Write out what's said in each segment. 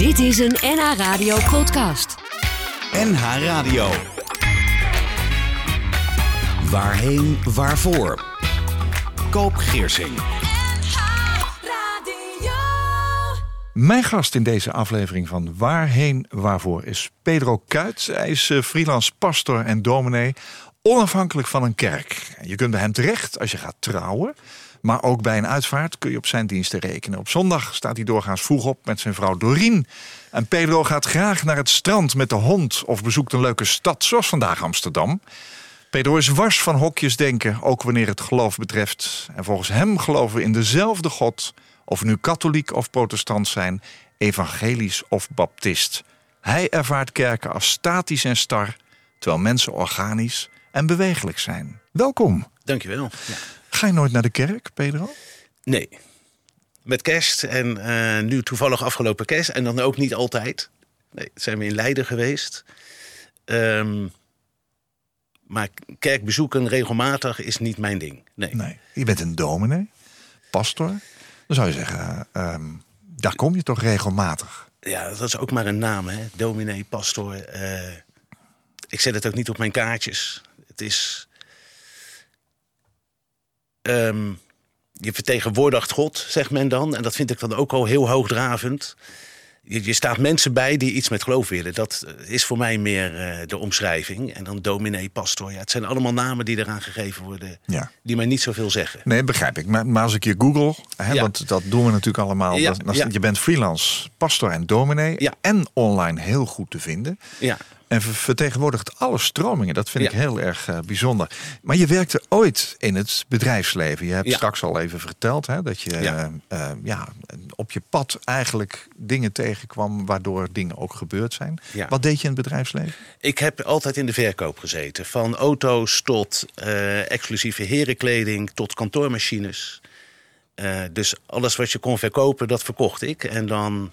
Dit is een NH Radio podcast. NH Radio. Waarheen, waarvoor? Koop Geersing. Mijn gast in deze aflevering van Waarheen Waarvoor is Pedro Kuit. Hij is eh, freelance pastor en dominee, onafhankelijk van een kerk. Je kunt bij hem terecht als je gaat trouwen. Maar ook bij een uitvaart kun je op zijn diensten rekenen. Op zondag staat hij doorgaans vroeg op met zijn vrouw Dorien. En Pedro gaat graag naar het strand met de hond of bezoekt een leuke stad, zoals vandaag Amsterdam. Pedro is wars van hokjes denken, ook wanneer het geloof betreft. En volgens hem geloven we in dezelfde God, of we nu katholiek of protestant zijn, evangelisch of baptist. Hij ervaart kerken als statisch en star, terwijl mensen organisch en bewegelijk zijn. Welkom. Dankjewel. Ja. Ga je nooit naar de kerk, Pedro? Nee. Met kerst en eh, nu toevallig afgelopen kerst. En dan ook niet altijd. Nee, zijn we in Leiden geweest. Ehm, maar kerk bezoeken regelmatig is niet mijn ding. Nee. Nee. Je bent een dominee, pastor. Dan zou je zeggen, ehm, daar kom je toch regelmatig? Ja, dat is ook maar een naam, hè? Dominee, pastor. eh, ik zet het ook niet op mijn kaartjes. Het is. Ehm, je vertegenwoordigt God, zegt men dan. En dat vind ik dan ook al heel hoogdravend. Je, je staat mensen bij die iets met geloof willen. Dat eh, is voor mij meer eh, de omschrijving. En dan dominee, pastor. Ja, het zijn allemaal namen die eraan gegeven worden. Ja. Die mij niet zoveel zeggen. Nee, begrijp ik. Maar, maar als ik je google, hè, Ja. want dat doen we natuurlijk allemaal. Ja, dat- dat- ja. Je bent freelance, pastor en dominee. En online heel goed te vinden. Ja, En ver- vertegenwoordigt alle stromingen. Dat vind Ja. ik heel erg eh, bijzonder. Maar je werkte ooit in het bedrijfsleven. Je hebt Ja. straks al even verteld hè, dat je Ja. eh, eh, ja, op je pad eigenlijk dingen tegenkwam waardoor dingen ook gebeurd zijn. Ja. Wat deed je in het bedrijfsleven? Ik heb altijd in de verkoop gezeten. Van auto's tot exclusieve herenkleding tot kantoormachines. Dus alles wat je kon verkopen, dat verkocht ik. En dan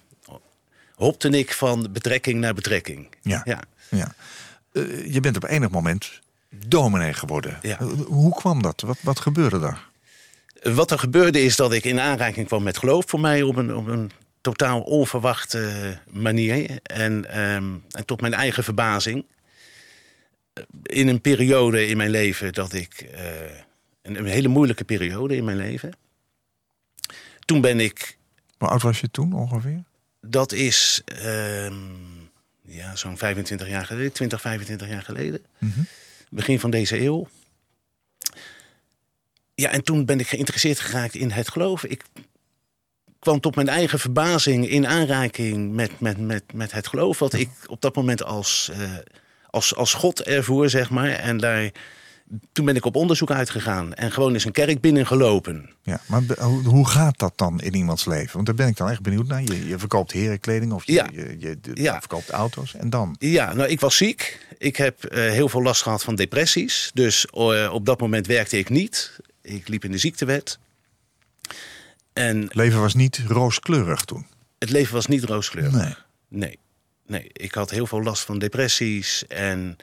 hopte ik van betrekking naar betrekking. Ja. Ja. Eh, je bent op enig moment dominee geworden. Ja. Eh, Hoe kwam dat? Wat, wat gebeurde daar? Wat er gebeurde is dat ik in aanraking kwam met geloof voor mij op een, op een totaal onverwachte manier. En, ehm, en tot mijn eigen verbazing. Eh, In een periode in mijn leven dat ik. eh, een, een hele moeilijke periode in mijn leven. Toen ben ik. Hoe oud was je toen ongeveer? Dat is. ehm, ja, zo'n 25 jaar geleden, 20, 25 jaar geleden. Mhm. Begin van deze eeuw. Ja, en toen ben ik geïnteresseerd geraakt in het geloof. Ik kwam tot mijn eigen verbazing in aanraking met, met, met, met het geloof. Wat ik op dat moment als, eh, als, als God ervoer, zeg maar. En daar, toen ben ik op onderzoek uitgegaan. En gewoon eens een kerk binnengelopen. Ja, maar hoe, gaat dat dan in iemands leven? Want daar ben ik dan echt benieuwd naar. Je, je verkoopt herenkleding of je, Ja. je, je, Ja. verkoopt auto's. En dan? Ja, nou, ik was ziek. Ik heb eh, heel veel last gehad van depressies. Dus eh, op dat moment werkte ik niet. Ik liep in de ziektewet. En Het leven was niet rooskleurig toen. het leven was niet rooskleurig. Nee. Nee. Nee, ik had heel veel last van depressies en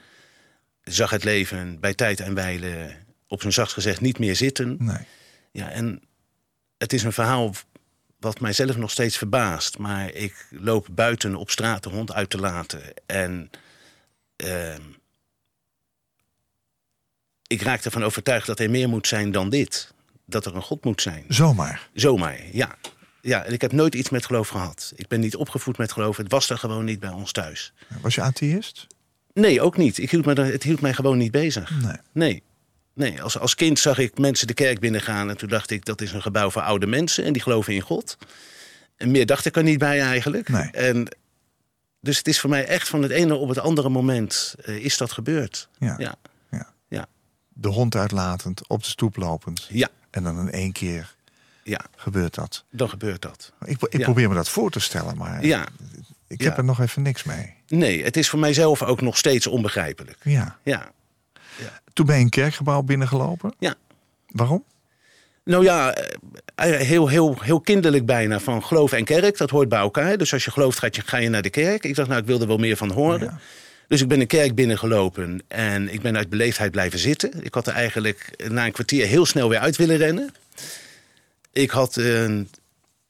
zag het leven bij tijd en wijle op zijn zacht gezegd niet meer zitten. Nee. Ja, en het is een verhaal wat mijzelf nog steeds verbaast. Maar ik loop buiten op straat de hond uit te laten. En ehm, ik raak ervan overtuigd dat er meer moet zijn dan dit. Dat er een God moet zijn. Zomaar. Zomaar, ja. Ja, en ik heb nooit iets met geloof gehad. Ik ben niet opgevoed met geloof. Het was er gewoon niet bij ons thuis. Was je atheïst? Nee, ook niet. Ik hield me, het hield mij gewoon niet bezig. Nee. Nee. Nee, als, als kind zag ik mensen de kerk binnengaan en toen dacht ik dat is een gebouw voor oude mensen en die geloven in God. En meer dacht ik er niet bij eigenlijk. Nee. En dus het is voor mij echt van het ene op het andere moment eh, is dat gebeurd. Ja. Ja. Ja. Ja. De hond uitlatend, op de stoep lopend. Ja. En dan in één keer Ja, gebeurt dat. dan gebeurt dat. Ik, ik Ja. probeer me dat voor te stellen, maar Ja. ik heb er nog even niks mee. Nee, het is voor mijzelf ook nog steeds onbegrijpelijk. Ja. Ja. Toen ben je een kerkgebouw binnengelopen. Ja. Waarom? Nou ja, eh, heel, heel, heel kinderlijk bijna van geloof en kerk. Dat hoort bij elkaar. Dus als je gelooft, ga je, ga je naar de kerk. Ik dacht, nou, ik wil er wel meer van horen. Ja. Dus ik ben een kerk binnengelopen en ik ben uit beleefdheid blijven zitten. Ik had er eigenlijk na een kwartier heel snel weer uit willen rennen. Ik had een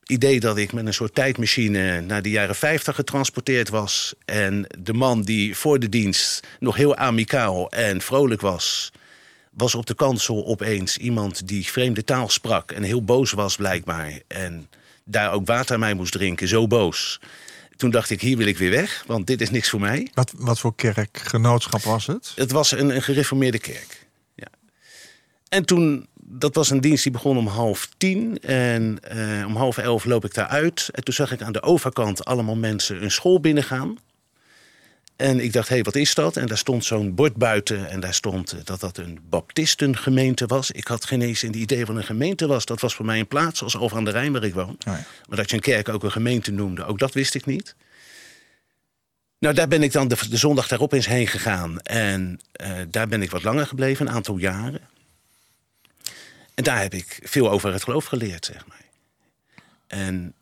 idee dat ik met een soort tijdmachine naar de jaren 50 getransporteerd was. En de man die voor de dienst nog heel amicaal en vrolijk was, was op de kansel opeens iemand die vreemde taal sprak en heel boos was blijkbaar. En daar ook water mij moest drinken, zo boos. Toen dacht ik, hier wil ik weer weg, want dit is niks voor mij. Wat, wat voor kerkgenootschap was het? Het was een, een gereformeerde kerk. Ja. En toen, dat was een dienst die begon om half tien. En eh, om half elf loop ik daar uit. En toen zag ik aan de overkant allemaal mensen een school binnengaan. En ik dacht, hé, hey, wat is dat? En daar stond zo'n bord buiten en daar stond eh, dat dat een baptistengemeente was. Ik had geen eens een idee van een gemeente was. Dat was voor mij een plaats zoals Over aan de Rijn waar ik woon. Oh ja. Maar dat je een kerk ook een gemeente noemde, ook dat wist ik niet. Nou, daar ben ik dan de, de zondag daarop eens heen gegaan. En eh, daar ben ik wat langer gebleven, een aantal jaren. En daar heb ik veel over het geloof geleerd, zeg maar. En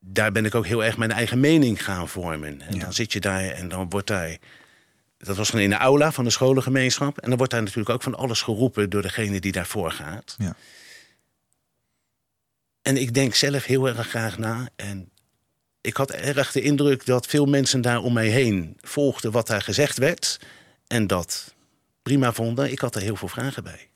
daar ben ik ook heel erg mijn eigen mening gaan vormen. En Ja. dan zit je daar en dan wordt daar... Dat was dan in de aula van de scholengemeenschap. En dan wordt daar natuurlijk ook van alles geroepen door degene die daarvoor gaat. Ja. En ik denk zelf heel erg graag na. En ik had erg de indruk dat veel mensen daar om mij heen volgden wat daar gezegd werd. En dat prima vonden. Ik had er heel veel vragen bij.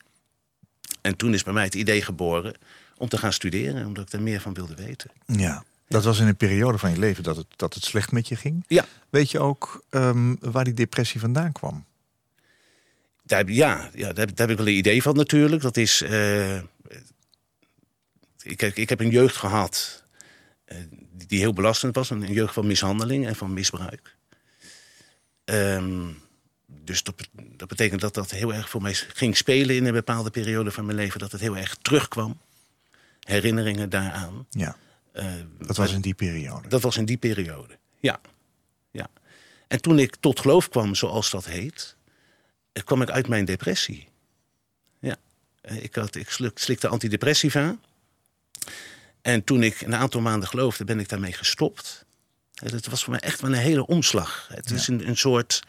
En toen is bij mij het idee geboren om te gaan studeren, omdat ik er meer van wilde weten. ja. Dat was in een periode van je leven dat het, dat het slecht met je ging. Ja, Weet je ook ehm, waar die depressie vandaan kwam? daar, ja, ja daar, heb- daar heb ik wel een idee van natuurlijk. Dat is. eh, ik, heb- ik heb een jeugd gehad eh, die heel belastend was. Een jeugd van mishandeling en van misbruik. Ehm, dus dat, dat betekent dat dat heel erg voor mij ging spelen in een bepaalde periode van mijn leven. Dat het heel erg terugkwam. Herinneringen daaraan. Ja, Eh, dat was in die periode. dat was in die periode, ja. ja. En toen ik tot geloof kwam, zoals dat heet, eh, kwam ik uit mijn depressie. Ja. Eh, Ik, had, ik sluk- slikte antidepressiva. En toen ik een aantal maanden geloofde, ben ik daarmee gestopt. Het was voor mij echt wel een hele omslag. Het is een, een soort...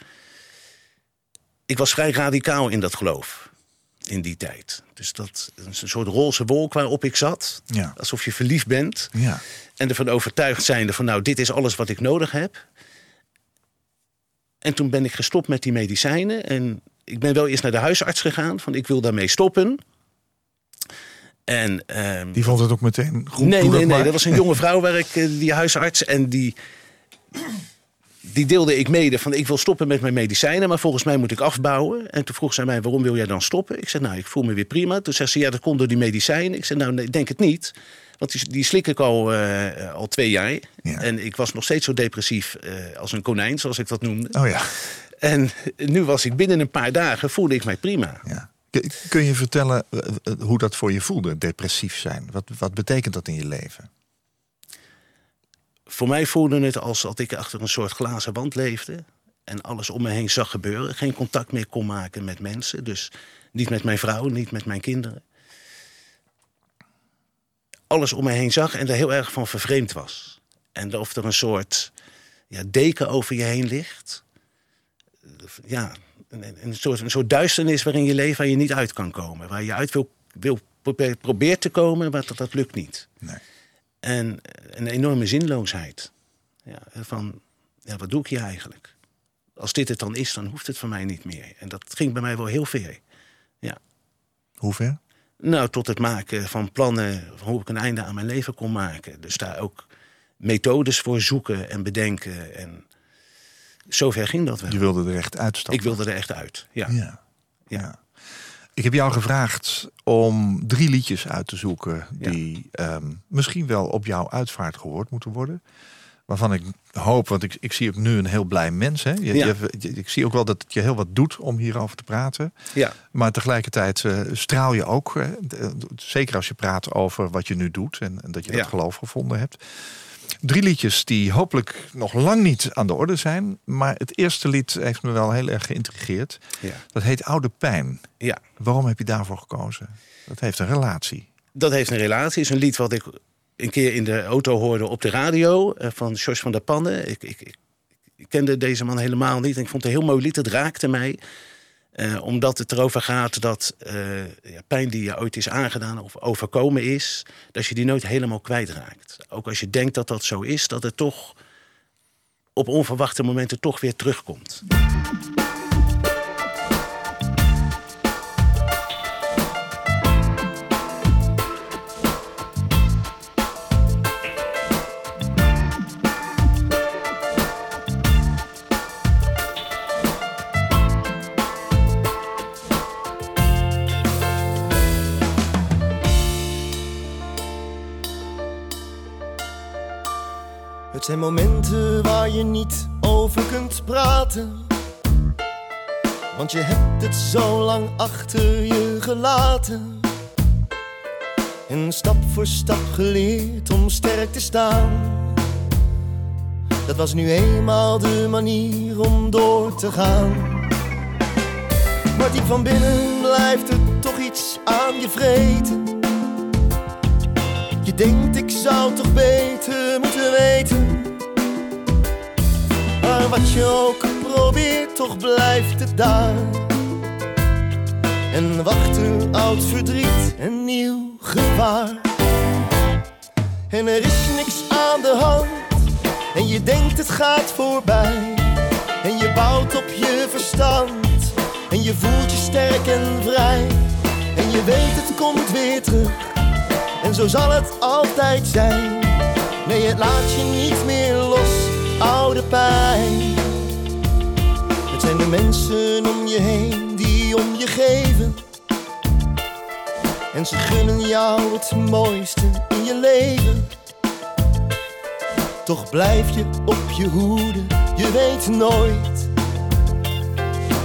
Ik was vrij radicaal in dat geloof. In die tijd. Dus dat is een soort roze wolk waarop ik zat. Ja. Alsof je verliefd bent. Ja. En ervan overtuigd zijnde van nou, dit is alles wat ik nodig heb. En toen ben ik gestopt met die medicijnen. En ik ben wel eerst naar de huisarts gegaan. Van ik wil daarmee stoppen. En, ehm, Die vond het ook meteen goed. nee, nee, nee. maar. Dat was een jonge vrouw waar ik, eh, die huisarts. En die, die deelde ik mede van ik wil stoppen met mijn medicijnen. Maar volgens mij moet ik afbouwen. En toen vroeg zij mij waarom wil jij dan stoppen? Ik zei nou ik voel me weer prima. Toen zei ze ja dat komt door die medicijnen. Ik zei nou nee, ik denk het niet. Want die, die slik ik al, eh, al twee jaar. Ja. En ik was nog steeds zo depressief eh, als een konijn, zoals ik dat noemde. Oh ja. En nu was ik binnen een paar dagen, voelde ik mij prima. ja. Kun- je vertellen eh, hoe dat voor je voelde, depressief zijn? Wat, wat betekent dat in je leven? Voor mij voelde het als dat ik achter een soort glazen wand leefde. En alles om me heen zag gebeuren. Geen contact meer kon maken met mensen. Dus niet met mijn vrouw, niet met mijn kinderen. Alles om me heen zag en er heel erg van vervreemd was. En of er een soort ja, deken over je heen ligt. Ja, een, een, soort, een soort duisternis waarin je leeft waar je niet uit kan komen. Waar je uit wil, wil probeer- probeert te komen, maar dat, dat lukt niet. Nee. En een enorme zinloosheid. Ja, van, ja, wat doe ik hier eigenlijk? Als dit het dan is, dan hoeft het voor mij niet meer. En dat ging bij mij wel heel ver. Ja. Hoe ver? Nou, tot het maken van plannen hoe ik een einde aan mijn leven kon maken. Dus daar ook methodes voor zoeken en bedenken. En zover ging dat wel. Je wilde er echt uitstappen. Ik wilde er echt uit. Ja. Ja. Ja. ja. Ik heb jou gevraagd om drie liedjes uit te zoeken die ehm, misschien wel op jouw uitvaart gehoord moeten worden. Waarvan ik hoop, want ik, ik zie ook nu een heel blij mens. Hè? Je, Ja. je- ik zie ook wel dat je heel wat doet om hierover te praten. ja. Maar tegelijkertijd eh, straal je ook, eh, zeker als je praat over wat je nu doet en, en dat je dat geloof gevonden hebt. Drie liedjes die hopelijk nog lang niet aan de orde zijn. Maar het eerste lied heeft me wel heel erg geïntrigeerd. Ja. Dat heet Oude Pijn. ja. Waarom heb je daarvoor gekozen? Dat heeft een relatie. Dat heeft een relatie. is een lied wat ik een keer in de auto hoorde op de radio eh, van George van der Pannen. Ik, ik, ik, ik kende deze man helemaal niet. En ik vond het een heel mooi lied. Het raakte mij. Eh, omdat het erover gaat dat eh, ja, pijn die je ooit is aangedaan of overkomen is, dat je die nooit helemaal kwijtraakt. Ook als je denkt dat dat zo is, dat het toch op onverwachte momenten toch weer terugkomt. Zijn momenten waar je niet over kunt praten. Want je hebt het zo lang achter je gelaten. En stap voor stap geleerd om sterk te staan. Dat was nu eenmaal de manier om door te gaan. Maar diep van binnen blijft er toch iets aan je vreten. Je denkt ik zou toch beter moeten weten. Wat je ook probeert, toch blijft het daar. En wacht er oud verdriet en nieuw gevaar. En er is niks aan de hand. En je denkt het gaat voorbij. En je bouwt op je verstand. En je voelt je sterk en vrij. En je weet het komt weer terug. En zo zal het altijd zijn. Nee, het laat je niet meer los, oude pijn. Het zijn de mensen om je heen die om je geven. En ze gunnen jou het mooiste in je leven. Toch blijf je op je hoede, je weet nooit.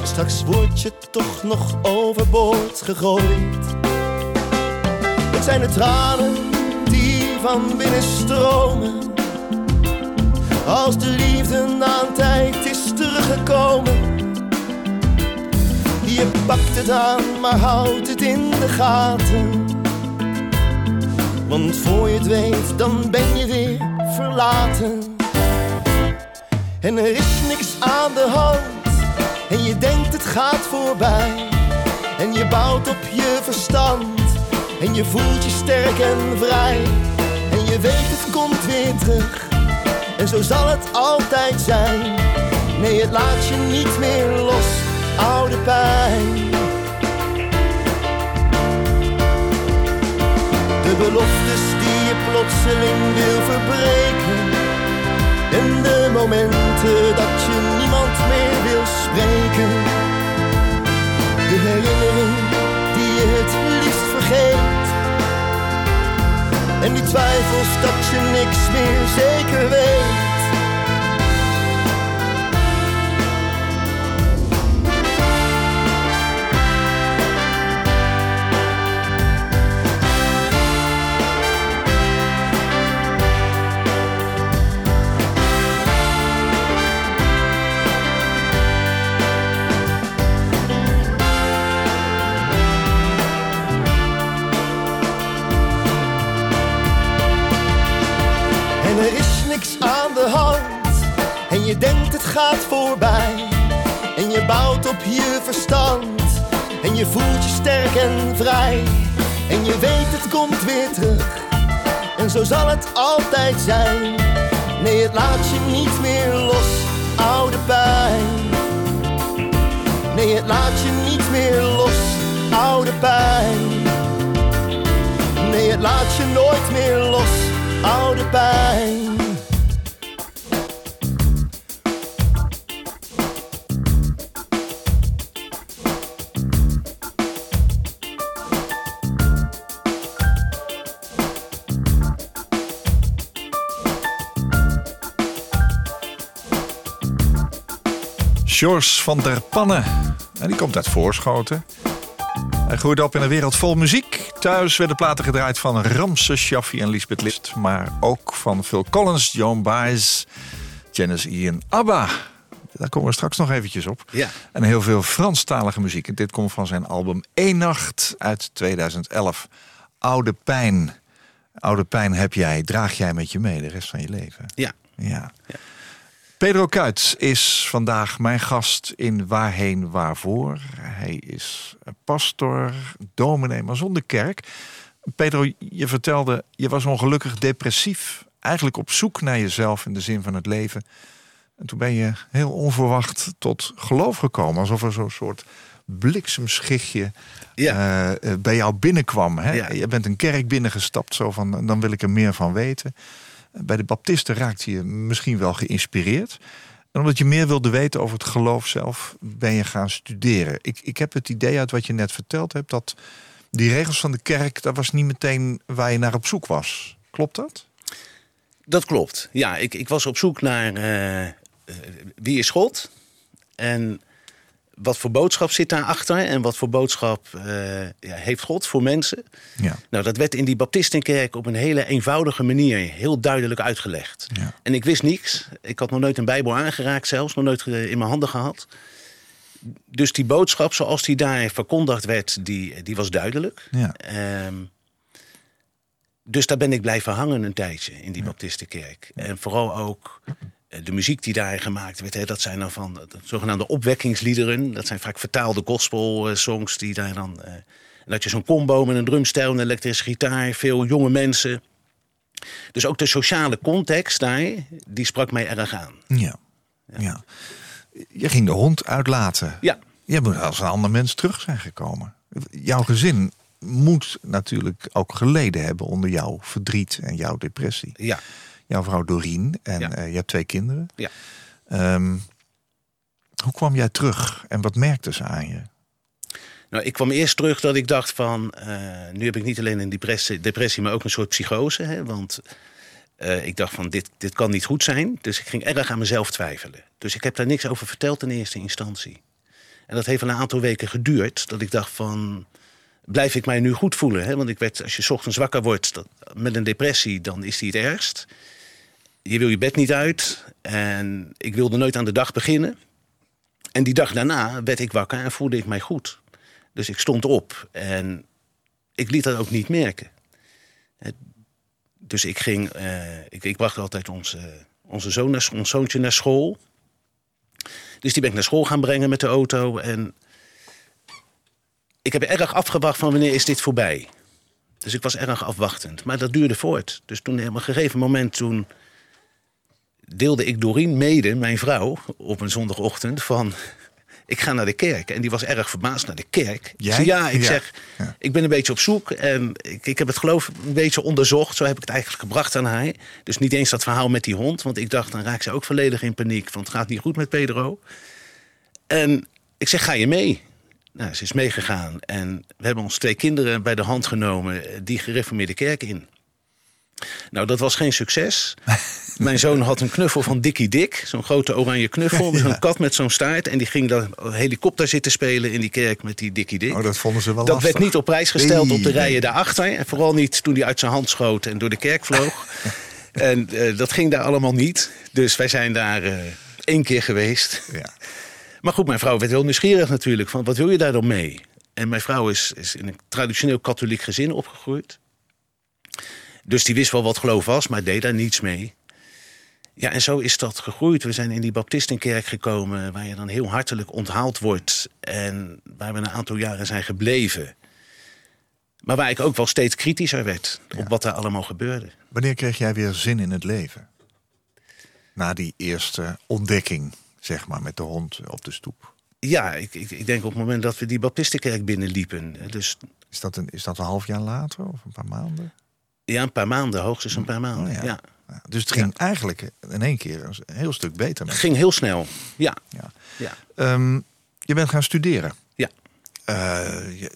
Straks word je toch nog overboord gegooid. Het zijn de tranen die van binnen stromen. Als de liefde na een tijd is teruggekomen. Je pakt het aan, maar houdt het in de gaten. Want voor je het weet, dan ben je weer verlaten. En er is niks aan de hand. En je denkt het gaat voorbij. En je bouwt op je verstand. En je voelt je sterk en vrij. En je weet het komt weer terug. En zo zal het altijd zijn. Nee, het laat je niet meer los, oude pijn. De beloftes die je plotseling wil verbreken. En de momenten dat je niemand meer wil spreken. En die twijfels dat je niks meer zeker weet. Je denkt het gaat voorbij. En je bouwt op je verstand. En je voelt je sterk en vrij. En je weet het komt weer terug. En zo zal het altijd zijn. Nee, het laat je niet meer los, oude pijn. Nee, het laat je niet meer los, oude pijn. Nee, het laat je nooit meer los, oude pijn. George van der Pannen. En die komt uit Voorschoten. Hij groeide op in een wereld vol muziek. Thuis werden platen gedraaid van Ramse Shaffi en Lisbeth List. Maar ook van Phil Collins, Joan Baez, Janis Ian, ABBA. Daar komen we straks nog eventjes op. Ja. En heel veel Franstalige muziek. En dit komt van zijn album Eén Nacht uit 2011. Oude pijn. Oude pijn heb jij, draag jij met je mee de rest van je leven. Ja. Ja. Ja. Pedro Kuit is vandaag mijn gast in Waarheen Waarvoor. Hij is pastor, dominee, maar zonder kerk. Pedro, je vertelde, je was ongelukkig depressief. Eigenlijk op zoek naar jezelf in de zin van het leven. En toen ben je heel onverwacht tot geloof gekomen. Alsof er zo'n soort bliksemschichtje Ja. eh, eh, bij jou binnenkwam. Hè? Ja. Je bent een kerk binnengestapt, zo van, dan wil ik er meer van weten. Bij de baptisten raakte je misschien wel geïnspireerd. En omdat je meer wilde weten over het geloof zelf, ben je gaan studeren. Ik, ik heb het idee uit wat je net verteld hebt, dat die regels van de kerk, dat was niet meteen waar je naar op zoek was. Klopt dat? Dat klopt. Ja, ik, ik was op zoek naar eh, eh, wie is God en wat voor boodschap zit daarachter en wat voor boodschap eh, ja, heeft God voor mensen. Ja. Nou, dat werd in die Baptistenkerk op een hele eenvoudige manier heel duidelijk uitgelegd. Ja. En ik wist niks. Ik had nog nooit een Bijbel aangeraakt, zelfs nog nooit eh, in mijn handen gehad. Dus die boodschap, zoals die daar verkondigd werd, die, die was duidelijk. Ehm, dus daar ben ik blijven hangen een tijdje in die Baptistenkerk. En vooral ook de muziek die daar gemaakt werd. Hè, dat zijn dan van de zogenaamde opwekkingsliederen. Dat zijn vaak vertaalde gospel-songs die daar dan. eh, dat je zo'n combo met een drumstijl en een elektrische gitaar, veel jonge mensen. Dus ook de sociale context daar, die sprak mij erg aan. Ja. ja. Je ging de hond uitlaten. Ja, Je moet als een ander mens terug zijn gekomen. Jouw gezin moet natuurlijk ook geleden hebben onder jouw verdriet en jouw depressie. ja, Jouw vrouw Doreen en Ja. eh, je hebt twee kinderen. ja. Ehm, hoe kwam jij terug en wat merkte ze aan je? Nou, ik kwam eerst terug dat ik dacht van... eh, nu heb ik niet alleen een depressie, depressie maar ook een soort psychose. Hè, want eh, ik dacht van, dit, dit kan niet goed zijn. Dus ik ging erg aan mezelf twijfelen. Dus ik heb daar niks over verteld in eerste instantie. En dat heeft een aantal weken geduurd. Dat ik dacht van, blijf ik mij nu goed voelen? Hè? Want ik werd, als je 's ochtends wakker wordt dat, met een depressie, dan is die het ergst. Je wil je bed niet uit. En ik wilde nooit aan de dag beginnen. En die dag daarna werd ik wakker en voelde ik mij goed. Dus ik stond op en ik liet dat ook niet merken. Eh, Dus ik ging, eh, ik, ik bracht altijd onze, onze zoon ons zoontje naar school. Dus die ben ik naar school gaan brengen met de auto. En ik heb erg afgewacht van wanneer is dit voorbij. Dus ik was erg afwachtend. Maar dat duurde voort. Dus toen op een gegeven moment toen deelde ik Doreen mede, mijn vrouw, op een zondagochtend van... Ik ga naar de kerk. En die was erg verbaasd naar de kerk. Jij? ja, ik Ja. zeg, Ja. ik ben een beetje op zoek. En ik, ik heb het geloof een beetje onderzocht. Zo heb ik het eigenlijk gebracht aan haar. Dus niet eens dat verhaal met die hond. Want ik dacht, dan raakt ze ook volledig in paniek. Want het gaat niet goed met Pedro. En ik zeg, ga je mee? Nou, ze is meegegaan. En we hebben ons twee kinderen bij de hand genomen. eh, Die gereformeerde kerk in. Nou, dat was geen succes. Mijn zoon had een knuffel van Dikkie Dik. Zo'n grote oranje knuffel. Ja. Zo'n kat met zo'n staart. En die ging dan helikopter zitten spelen in die kerk met die Dikkie Dik. Oh, dat vonden ze wel Dat lastig. werd niet op prijs gesteld Nee, op de rijen daarachter. En vooral niet toen hij uit zijn hand schoot en door de kerk vloog. en eh, dat ging daar allemaal niet. Dus wij zijn daar eh, één keer geweest. Ja. Maar goed, mijn vrouw werd heel nieuwsgierig natuurlijk. Van wat wil je daar dan mee? En mijn vrouw is, is in een traditioneel katholiek gezin opgegroeid. Dus die wist wel wat geloof was, maar deed daar niets mee. Ja, en zo is dat gegroeid. We zijn in die Baptistenkerk gekomen, waar je dan heel hartelijk onthaald wordt. En waar we een aantal jaren zijn gebleven. Maar waar ik ook wel steeds kritischer werd op wat daar allemaal gebeurde. Wanneer kreeg jij weer zin in het leven? Na die eerste ontdekking, zeg maar, met de hond op de stoep. Ja, ik, ik, ik denk op het moment dat we die Baptistenkerk binnenliepen. Dus Is dat een, is dat een half jaar later of een paar maanden? Ja, een paar maanden, hoogstens een paar maanden. Oh, ja. dus het ging eigenlijk in één keer een heel stuk beter. Het ging heel snel. Ja, Ja. ja. Ehm, je bent gaan studeren. Ja. Eh,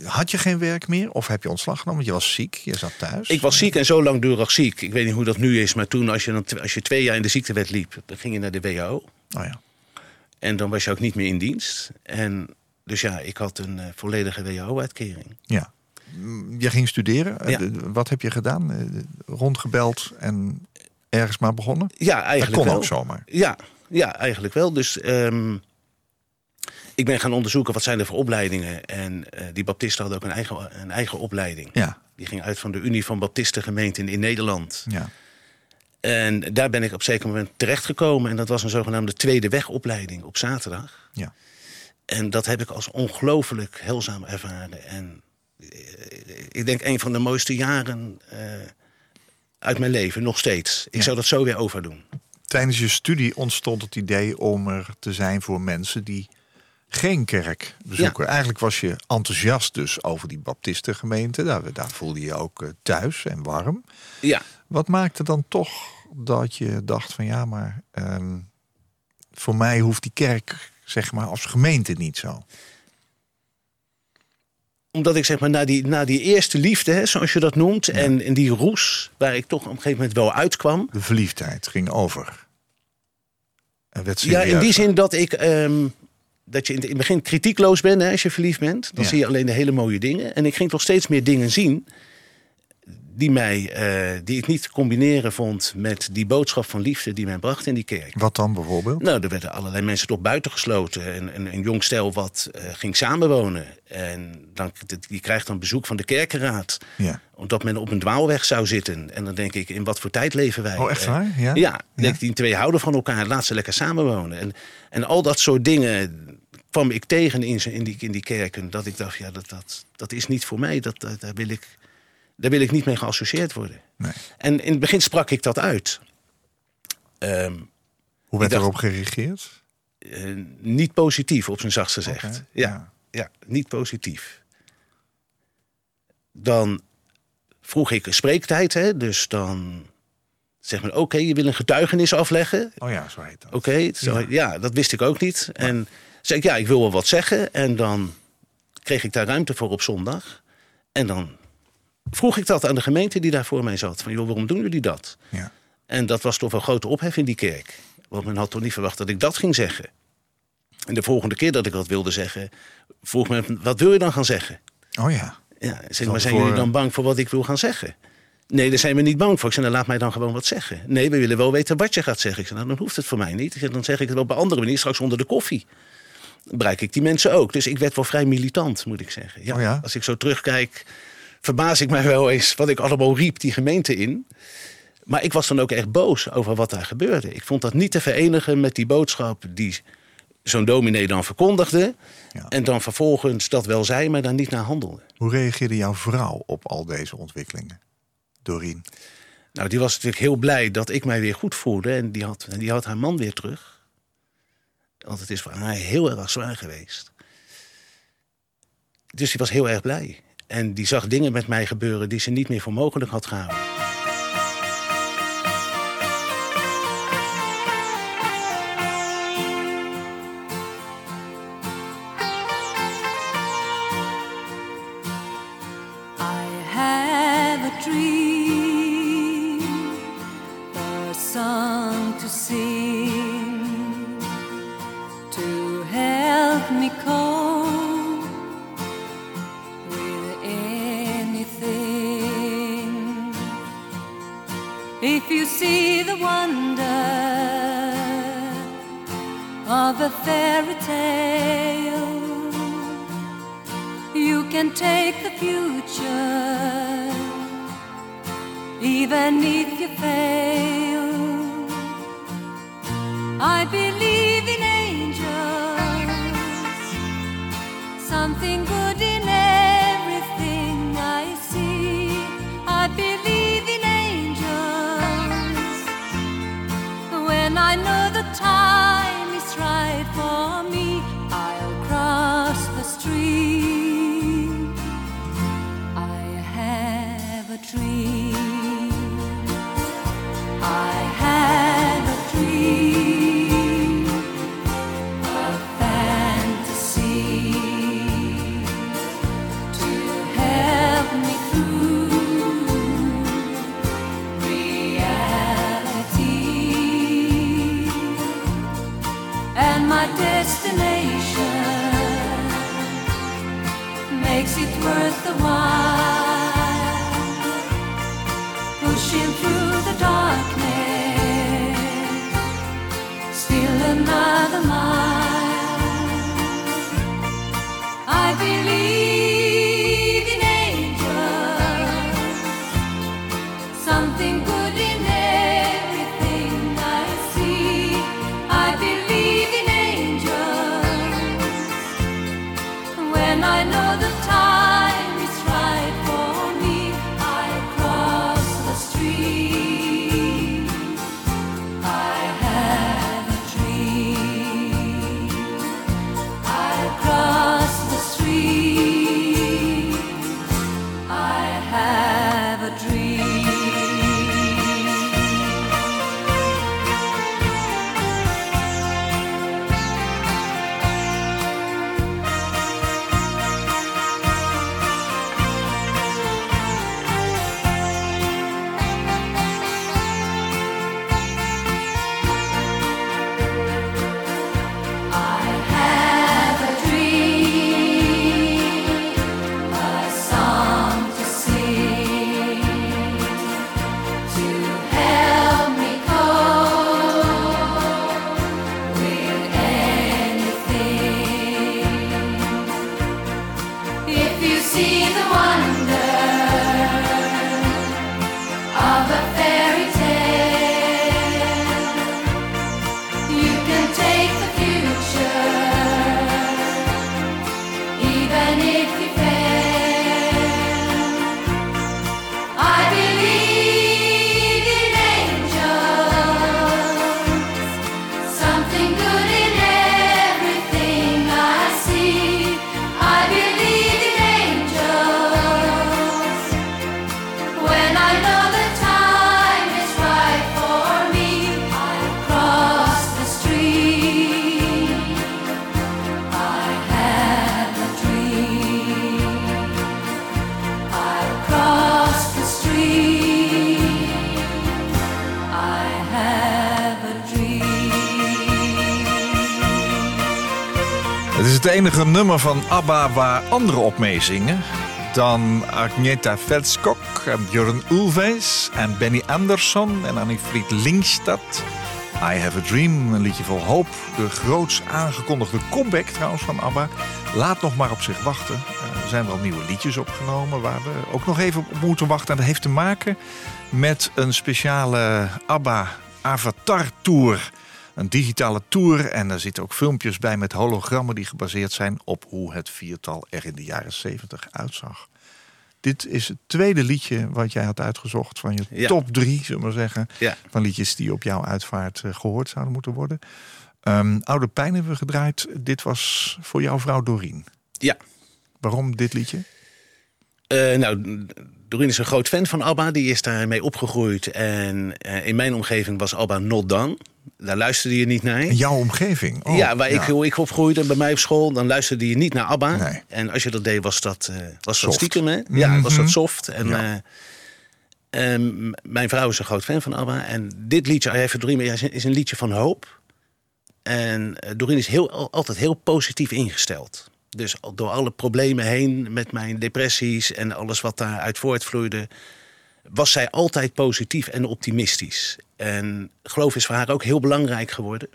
had je geen werk meer of heb je ontslag genomen? Want je was ziek, je zat thuis. Ik was ziek en zo langdurig ziek. Ik weet niet hoe dat nu is, maar toen als je, dan, als je twee jaar in de ziektewet liep, dan ging je naar de WHO. Oh ja. En dan was je ook niet meer in dienst. En dus ja, ik had een eh, volledige WHO-uitkering. ja. Je ging studeren. Eh, Ja. Wat heb je gedaan? Eh, Rondgebeld en ergens maar begonnen? Ja, Dat eigenlijk kon wel. ook zomaar. Ja, ja, eigenlijk wel. Dus ehm, ik ben gaan onderzoeken wat zijn er voor opleidingen. En eh, die baptisten hadden ook een eigen, een eigen opleiding. Ja. Die ging uit van de Unie van Baptistengemeenten in Nederland. ja. En daar ben ik op een zeker moment terechtgekomen. En dat was een zogenaamde tweede wegopleiding op zaterdag. Ja. En dat heb ik als ongelooflijk heilzaam ervaren. En ik denk een van de mooiste jaren eh, uit mijn leven, nog steeds. Ik Ja. zou dat zo weer overdoen. Tijdens je studie ontstond het idee om er te zijn voor mensen die geen kerk bezoeken. Eigenlijk was je enthousiast dus over die baptistengemeente. Daar, daar voelde je je ook eh, thuis en warm. Ja, Wat maakte dan toch dat je dacht van ja, maar ehm, voor mij hoeft die kerk zeg maar als gemeente niet zo. Omdat ik zeg maar na die, na die eerste liefde, hè, zoals je dat noemt... En, en die roes, waar ik toch op een gegeven moment wel uitkwam... De verliefdheid ging over. En werd Ja, in die zin dat ik... ehm, dat je in het in het begin kritiekloos bent hè, als je verliefd bent. Dan Ja. zie je alleen de hele mooie dingen. En ik ging toch steeds meer dingen zien... die, mij, eh, die ik niet combineren vond met die boodschap van liefde... die mij bracht in die kerk. Wat dan bijvoorbeeld? Nou, er werden allerlei mensen toch buiten gesloten. En, en een jong stel wat eh, ging samenwonen. En dan, die krijgt dan bezoek van de kerkenraad. Ja. Omdat men op een dwaalweg zou zitten. En dan denk ik, in wat voor tijd leven wij? Oh, echt Eh, waar? Ja? Ja, die twee houden van elkaar. Laat ze lekker samenwonen. En, en al dat soort dingen kwam ik tegen in, in, die, in die kerken. Dat ik dacht, ja, dat, dat, dat is niet voor mij. Dat, dat, daar, wil ik, daar wil ik niet mee geassocieerd worden. Nee. En in het begin sprak ik dat uit. Ehm, Hoe werd erop gereageerd? eh, niet positief, op zijn zachtst gezegd. Ja, ja. ja. niet positief. Dan vroeg ik spreektijd, hè, dus dan zeg maar, oké, je wil een getuigenis afleggen. Oh ja, zo heet dat. Oké, zo- ja. dat wist ik ook niet. En zei ik, ja, ik wil wel wat zeggen. En dan kreeg ik daar ruimte voor op zondag. En dan vroeg ik dat aan de gemeente die daar voor mij zat. Van, joh, waarom doen jullie dat? Ja. En dat was toch een grote ophef in die kerk. Want men had toch niet verwacht dat ik dat ging zeggen. En de volgende keer dat ik dat wilde zeggen, vroeg men, wat wil je dan gaan zeggen? Oh ja. Ja, zeg, Dan maar zijn voor, jullie dan eh, bang voor wat ik wil gaan zeggen? Nee, daar zijn we niet bang voor. Ik zei, nou, laat mij dan gewoon wat zeggen. Nee, we willen wel weten wat je gaat zeggen. Ik zei, nou, dan hoeft het voor mij niet. Ik zei, dan zeg ik het wel op een andere manier, straks onder de koffie. Dan bereik ik die mensen ook. Dus ik werd wel vrij militant, moet ik zeggen. Ja, Oh ja? Als ik zo terugkijk, verbaas ik mij wel eens wat ik allemaal riep die gemeente in. Maar ik was dan ook echt boos over wat daar gebeurde. Ik vond dat niet te verenigen met die boodschap die zo'n dominee dan verkondigde. Ja. En dan vervolgens dat wel zei, maar daar niet naar handelde. Hoe reageerde jouw vrouw op al deze ontwikkelingen? Doreen. Nou, die was natuurlijk heel blij dat ik mij weer goed voelde. En die had, en die had haar man weer terug. Want het is voor haar heel erg zwaar geweest. Dus die was heel erg blij. En die zag dingen met mij gebeuren die ze niet meer voor mogelijk had gehouden. My destination. Makes it worth the while nummer van ABBA waar anderen op meezingen. Dan Agneta Velskok en Björn Ulvaeus en Benny Andersson en Annie-Fried Linkstad. I Have a Dream, een liedje vol hoop. De groots aangekondigde comeback trouwens van ABBA. Laat nog maar op zich wachten. Eh, Er zijn wel nieuwe liedjes opgenomen waar we ook nog even op moeten wachten. En dat heeft te maken met een speciale ABBA Avatar Tour. Een digitale tour en er zitten ook filmpjes bij met hologrammen die gebaseerd zijn op hoe het viertal er in de jaren 70 uitzag. Dit is het tweede liedje wat jij had uitgezocht van je Ja. top drie, zullen we maar zeggen, Ja. van liedjes die op jouw uitvaart eh, gehoord zouden moeten worden. Ehm, Oude Pijn hebben we gedraaid. Dit was voor jouw vrouw Doreen. Ja. Waarom dit liedje? Eh, nou, Doreen is een groot fan van ABBA. Die is daarmee opgegroeid. En eh, in mijn omgeving was ABBA not done. Daar luisterde je niet naar. In jouw omgeving? Oh, ja, waar Ik, hoe ik opgroeide bij mij op school, dan luisterde je niet naar ABBA. Nee. En als je dat deed, was dat, eh, was dat stiekem. Hè? Ja, was Mhm. dat soft. En, Ja. eh, mijn vrouw is een groot fan van ABBA. En dit liedje, I Have a Dream, is een- liedje van hoop. En Doreen is heel, al- altijd heel positief ingesteld. Dus door alle problemen heen met mijn depressies en alles wat daaruit voortvloeide, was zij altijd positief en optimistisch. En geloof is voor haar ook heel belangrijk geworden.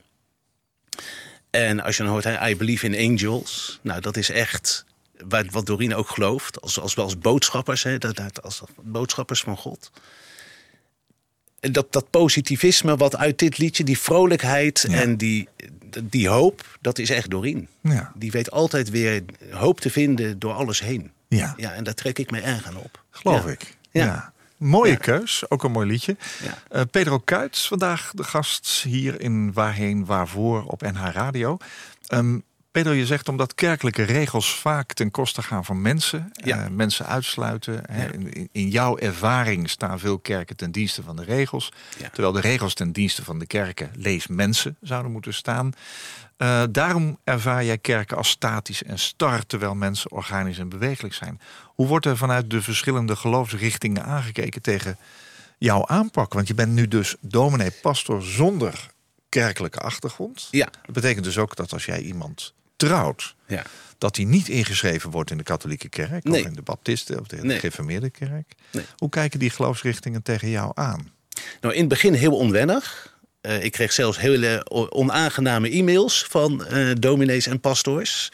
En als je dan hoort, I believe in angels. Nou, dat is echt wat, Doreen ook gelooft. Als, als, als boodschappers, hè, dat, als boodschappers van God. En dat, dat positivisme wat uit dit liedje, die vrolijkheid Ja. en die, die hoop, dat is echt Doreen. Ja. Die weet altijd weer hoop te vinden door alles heen. Ja, Ja, en daar trek ik me erg aan op. geloof Ja. ik. Ja. Ja. Mooie keus, ook een mooi liedje. Ja. Eh, Pedro Kuits, vandaag de gast hier in Waarheen Waarvoor op NH Radio. Ehm, Pedro, je zegt omdat kerkelijke regels vaak ten koste gaan van mensen. Ja. eh, mensen uitsluiten. Ja. In, in jouw ervaring staan veel kerken ten dienste van de regels. Ja. Terwijl de regels ten dienste van de kerken, lees mensen, zouden moeten staan. Eh, daarom ervaar jij kerken als statisch en star, terwijl mensen organisch en bewegelijk zijn. Hoe wordt er vanuit de verschillende geloofsrichtingen aangekeken tegen jouw aanpak? Want je bent nu dus dominee, pastor zonder kerkelijke achtergrond. Ja. Dat betekent dus ook dat als jij iemand trouwt, Ja. dat hij niet ingeschreven wordt in de katholieke kerk Nee. of in de baptisten of de Nee. gereformeerde kerk. Nee. Hoe kijken die geloofsrichtingen tegen jou aan? Nou, in het begin heel onwennig. Eh, ik kreeg zelfs hele onaangename e-mails van eh, dominees en pastoors.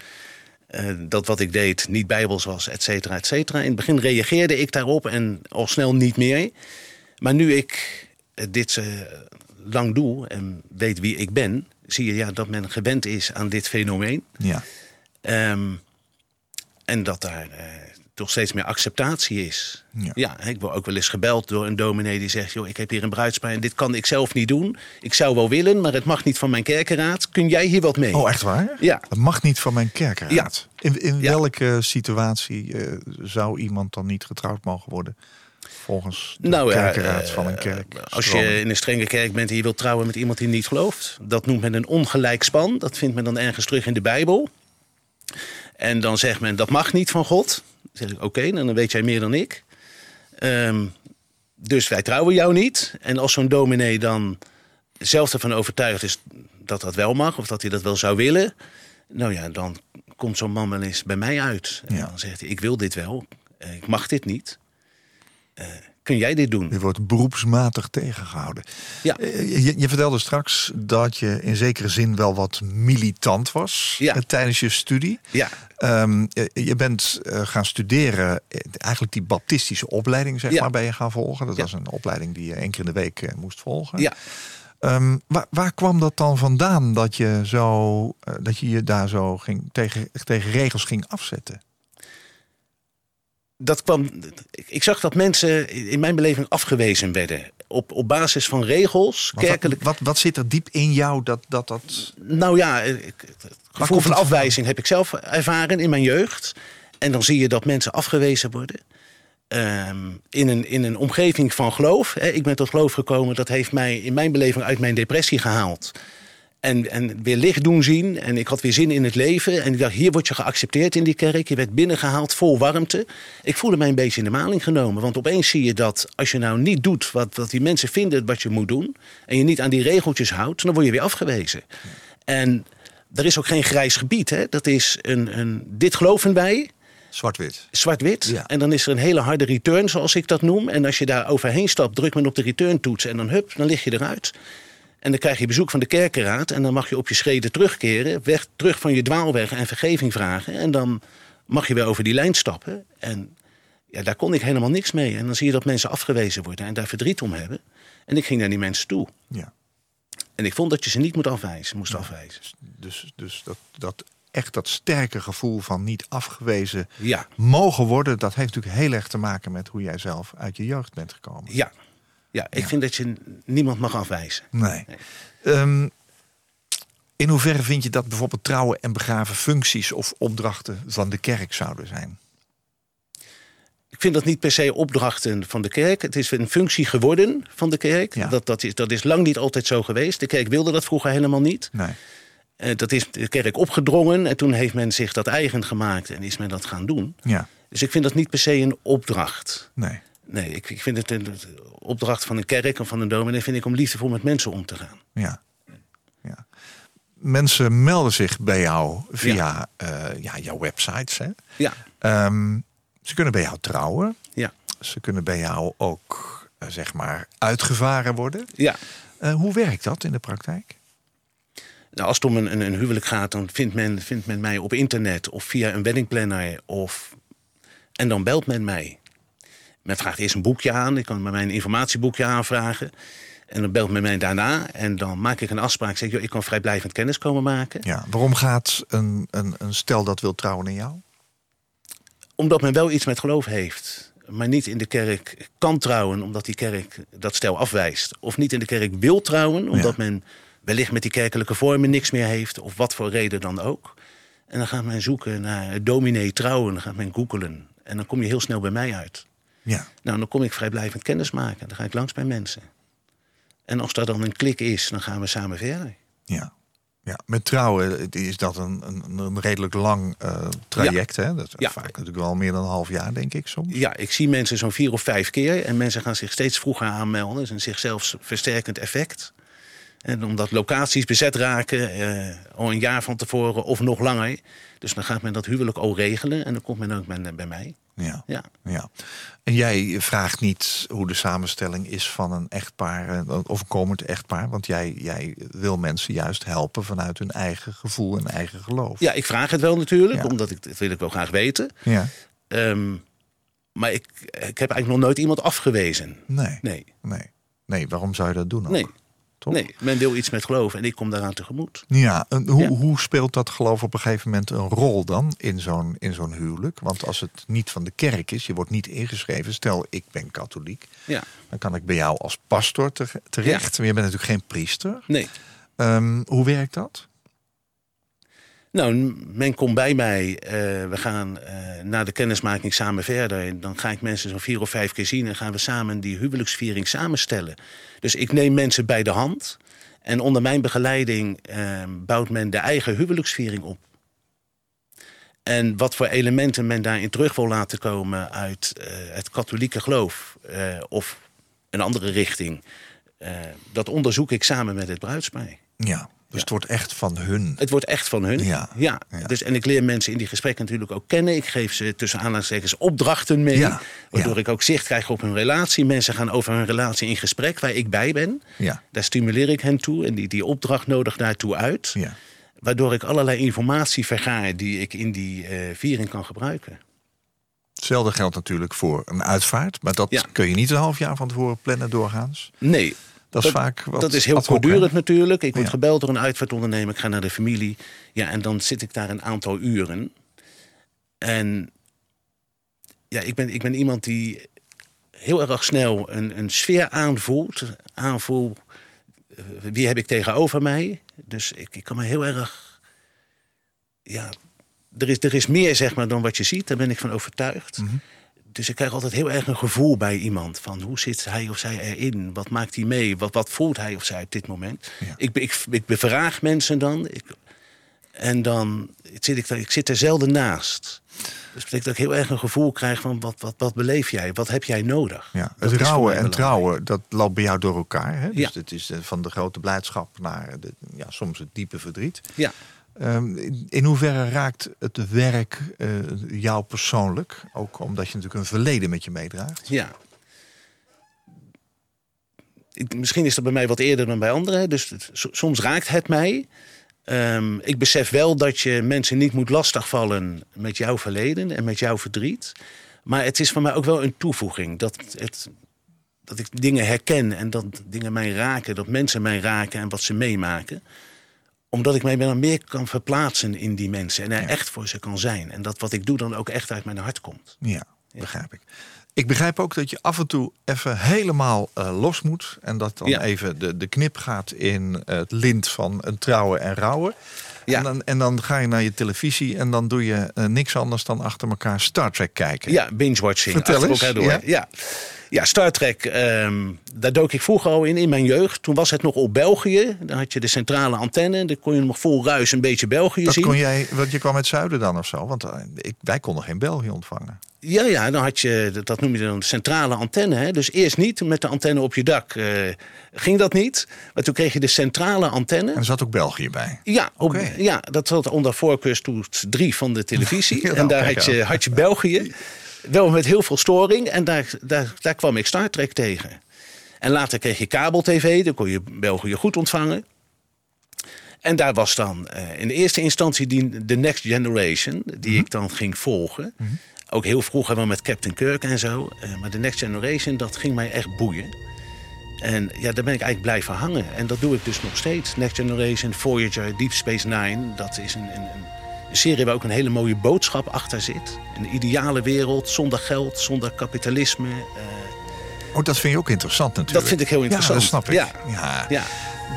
Eh, dat wat ik deed niet bijbels was, et cetera, et cetera. In het begin reageerde ik daarop en al snel niet meer. Maar nu ik dit lang doe en weet wie ik ben... zie je ja, dat men gewend is aan dit fenomeen. Ja. Ehm, en dat daar eh, toch steeds meer acceptatie is. Ja. Ja. ik word ook wel eens gebeld door een dominee die zegt... joh, ik heb hier een bruidspaar en dit kan ik zelf niet doen. Ik zou wel willen, maar het mag niet van mijn kerkenraad. Kun jij hier wat mee? Oh, echt waar? Ja. Dat mag niet van mijn kerkraad. In, in Ja. welke situatie eh, zou iemand dan niet getrouwd mogen worden? Volgens de Nou ja, kerkenraad eh, van een kerk. Als je in een strenge kerk bent en je wilt trouwen met iemand die niet gelooft... dat noemt men een ongelijk span. Dat vindt men dan ergens terug in de Bijbel. En dan zegt men, dat mag niet van God. Dan zeg ik, oké, dan weet jij meer dan ik. Ehm, dus wij trouwen jou niet. En als zo'n dominee dan zelf ervan overtuigd is dat dat wel mag... of dat hij dat wel zou willen... nou ja, dan komt zo'n man wel eens bij mij uit. En Ja. dan zegt hij, ik wil dit wel, eh, ik mag dit niet. Eh, kun jij dit doen? Je wordt beroepsmatig tegengehouden. Ja. Eh, Je, je vertelde straks dat je in zekere zin wel wat militant was Ja. eh, tijdens je studie. Ja, Ehm, eh, je bent gaan studeren, eigenlijk die baptistische opleiding zeg Ja. maar ben je gaan volgen. Dat Ja. was een opleiding die je één keer in de week moest volgen. ja. Ehm, waar, waar kwam dat dan vandaan dat je, zo, dat je je daar zo ging, tegen, tegen regels ging afzetten? Dat kwam. Ik zag dat mensen in mijn beleving afgewezen werden. Op, op basis van regels, Want kerkelijk. Wat, wat, wat zit er diep in jou dat dat... dat Nou ja, ik- het gevoel van afwijzing heb ik zelf ervaren in mijn jeugd. En dan zie je dat mensen afgewezen worden. Ehm, in, een, in een omgeving van geloof. Hè. Ik ben tot geloof gekomen. Dat heeft mij in mijn beleving uit mijn depressie gehaald. En, en weer licht doen zien. En ik had weer zin in het leven. En ik dacht, hier word je geaccepteerd in die kerk. Je werd binnengehaald vol warmte. Ik voelde mij een beetje in de maling genomen. Want opeens zie je dat als je nou niet doet wat, wat die mensen vinden wat je moet doen. En je niet aan die regeltjes houdt. Dan word je weer afgewezen. En er is ook geen grijs gebied. Hè? Dat is een, een, dit geloven wij, Zwart-wit. zwart-wit. Ja. En dan is er een hele harde return, zoals ik dat noem. En als je daar overheen stapt, drukt men op de return toets en dan hup, dan lig je eruit. En dan krijg je bezoek van de kerkenraad en dan mag je op je schreden terugkeren, weg, terug van je dwaalweg en vergeving vragen. En dan mag je weer over die lijn stappen. En ja, daar kon ik helemaal niks mee. En dan zie je dat mensen afgewezen worden en daar verdriet om hebben. En ik ging naar die mensen toe. Ja. En ik vond dat je ze niet moet afwijzen, moest afwijzen. Dus, dus dat, dat echt dat sterke gevoel van niet afgewezen Ja, mogen worden, dat heeft natuurlijk heel erg te maken met hoe jij zelf uit je jeugd bent gekomen. ja. Ja, ik vind dat je niemand mag afwijzen. Nee. Nee. Ehm, in hoeverre vind je dat bijvoorbeeld trouwen en begraven functies of opdrachten van de kerk zouden zijn? Ik vind dat niet per se opdrachten van de kerk. Het is een functie geworden van de kerk. Ja. Dat, dat, is, dat is lang niet altijd zo geweest. De kerk wilde dat vroeger helemaal niet. Nee. Eh, dat is de kerk opgedrongen en toen heeft men zich dat eigen gemaakt en is men dat gaan doen. Ja. Dus ik vind dat niet per se een opdracht. Nee. Nee, ik, ik vind het een een opdracht van een kerk of van een dominee... vind ik om liefdevol met mensen om te gaan. Ja. ja. Mensen melden zich bij jou via eh, ja, jouw websites. Hè? Ja, Ehm, ze kunnen bij jou trouwen. ja, Ze kunnen bij jou ook, eh, zeg maar, uitgevaren worden. ja. Eh, hoe werkt dat in de praktijk? Nou, als het om een, een, een huwelijk gaat, dan vindt men, vindt men mij op internet of via een weddingplanner. Of... En dan belt men mij. Men vraagt eerst een boekje aan. Ik kan bij mij een informatieboekje aanvragen. En dan belt men mij daarna. En dan maak ik een afspraak. Zeg, joh, ik kan vrijblijvend kennis komen maken. Ja. Waarom gaat een, een, een stel dat wil trouwen in jou? Omdat men wel iets met geloof heeft. Maar niet in de kerk kan trouwen omdat die kerk dat stel afwijst. Of niet in de kerk wil trouwen omdat men wellicht met die kerkelijke vormen niks meer heeft. Of wat voor reden dan ook. En dan gaat men zoeken naar dominee trouwen. Dan gaat men googelen. En dan kom je heel snel bij mij uit. Ja. Nou, dan kom ik vrijblijvend kennis maken. Dan ga ik langs bij mensen. En als daar dan een klik is, dan gaan we samen verder. Ja. ja. Met trouwen is dat een, een, een redelijk lang eh, traject. Hè? Dat is Ja. vaak natuurlijk wel meer dan een half jaar, denk ik soms. Ja, ik zie mensen zo'n vier of vijf keer. En mensen gaan zich steeds vroeger aanmelden. Dat is een zichzelf versterkend effect. En omdat locaties bezet raken, eh, al een jaar van tevoren of nog langer. Dus dan gaat men dat huwelijk al regelen. En dan komt men ook bij mij. Ja. Ja. ja. En jij vraagt niet hoe de samenstelling is van een echtpaar eh, of een komend echtpaar. Want jij, jij wil mensen juist helpen vanuit hun eigen gevoel en eigen geloof. ja, ik vraag het wel natuurlijk. Ja. Omdat ik, dat wil ik wel graag weten. Ja. Ehm, maar ik, ik heb eigenlijk nog nooit iemand afgewezen. Nee. Nee, Nee. Nee, waarom zou je dat doen? ook? nee, Toch? nee. Men wil iets met geloof en ik kom daaraan tegemoet. Ja, en hoe, Ja. hoe speelt dat geloof op een gegeven moment een rol dan in zo'n, in zo'n huwelijk? Want als het niet van de kerk is, je wordt niet ingeschreven. Stel, ik ben katholiek. Ja, Dan kan ik bij jou als pastor te- terecht. Maar je bent natuurlijk geen priester. nee. Ehm, hoe werkt dat? Nou, men komt bij mij. eh, we gaan eh, na de kennismaking samen verder. En dan ga ik mensen zo'n vier of vijf keer zien. En gaan we samen die huwelijksviering samenstellen. Dus ik neem mensen bij de hand. En onder mijn begeleiding eh, bouwt men de eigen huwelijksviering op. En wat voor elementen men daarin terug wil laten komen uit eh, het katholieke geloof. of een andere richting. dat onderzoek ik samen met het bruidspaar. Ja, dus het wordt echt van hun. Het wordt echt van hun. Ja, ja. Dus, en ik leer mensen in die gesprekken natuurlijk ook kennen. Ik geef ze tussen aanhalingstekens opdrachten mee. Ja, Waardoor ik ook zicht krijg op hun relatie. Mensen gaan over hun relatie in gesprek waar ik bij ben. Ja, Daar stimuleer ik hen toe. En die, die opdracht nodig daartoe uit. ja. Waardoor ik allerlei informatie vergaar die ik in die eh, viering kan gebruiken. Hetzelfde geldt natuurlijk voor een uitvaart. Maar dat Ja. kun je niet een half jaar van tevoren plannen doorgaans. Nee, Dat is vaak wat dat is heel voortdurend natuurlijk. Ik word Ja. gebeld door een uitvaartondernemer. Ik ga naar de familie. Ja, en dan zit ik daar een aantal uren. En ja, ik ben, ik ben iemand die heel erg snel een, een sfeer aanvoelt. Aanvoel, eh, wie heb ik tegenover mij? Dus ik, ik kan me heel erg... Ja, er is, er is meer zeg maar dan wat je ziet. Daar ben ik van overtuigd. Mhm. Dus ik krijg altijd heel erg een gevoel bij iemand. Van hoe zit hij of zij erin? Wat maakt hij mee? Wat, wat voelt hij of zij op dit moment? Ja. Ik, ik, ik bevraag mensen dan. Ik, en dan zit ik, daar- ik zit er zelden naast. Dus dat betekent dat ik heel erg een gevoel krijg van wat, wat, wat beleef jij? Wat heb jij nodig? Ja, Dat het voor rouwen en trouwen, dat loopt bij jou door elkaar. Hè? Dus Ja. het is eh, van de grote blijdschap naar de, ja, soms het diepe verdriet. Ja, Ehm, in, hoeverre raakt het werk eh, jou persoonlijk? Ook omdat je natuurlijk een verleden met je meedraagt. Ja. Misschien is dat bij mij wat eerder dan bij anderen. Dus soms raakt het mij. Ehm, ik besef wel dat je mensen niet moet lastigvallen met jouw verleden en met jouw verdriet. Maar het is voor mij ook wel een toevoeging. Dat, het, dat ik dingen herken en dat dingen mij raken. Dat mensen mij raken en wat ze meemaken. Omdat ik mij dan meer kan verplaatsen in die mensen. En er echt voor ze kan zijn. En dat wat ik doe dan ook echt uit mijn hart komt. Ja, begrijp ik. Ik begrijp ook dat je af en toe even helemaal eh, los moet. En dat dan Ja. even de, de knip gaat in het lint van een trouwen en rouwen. Ja. En, dan, en dan ga je naar je televisie en dan doe je eh, niks anders dan achter elkaar Star Trek kijken. Ja, binge-watching. Vertel achter eens, elkaar door. ja. Ja. Ja. Star Trek, ehm, daar dook ik vroeger al in, in mijn jeugd. Toen was het nog op België. Dan had je de centrale antenne. Dan kon je nog vol ruis een beetje België Dat zien. kon jij, want je kwam uit het zuiden dan of zo. Want eh, ik, wij konden geen België ontvangen. Ja, ja, dan had je, dat- noem je dan de centrale antenne. Hè? Dus eerst niet met de antenne op je dak. eh, ging dat niet. Maar toen kreeg je de centrale antenne. En er zat ook België bij. Ja, op, ja, dat zat onder voorkeurstoet 3 van de televisie. Ja, en daar had je, had je België. Wel met heel veel storing. En daar, daar, daar kwam ik Star Trek tegen. En later kreeg je kabel-tv. Dan kon je België goed ontvangen. En daar was dan eh, in de eerste instantie die, de Next Generation. Die Mhm. ik dan ging volgen. Ook heel vroeg wel met Captain Kirk en zo. Eh, maar de Next Generation, dat ging mij echt boeien. En ja, daar ben ik eigenlijk blijven hangen. En dat doe ik dus nog steeds. Next Generation, Voyager, Deep Space Nine. Dat is een, een, een, een serie waar ook een hele mooie boodschap achter zit. Een ideale wereld, zonder geld, zonder kapitalisme. Eh, Oh, dat vind je ook interessant natuurlijk. dat vind ik heel interessant. Ja, dat snap ik. Ja, Ja. ja,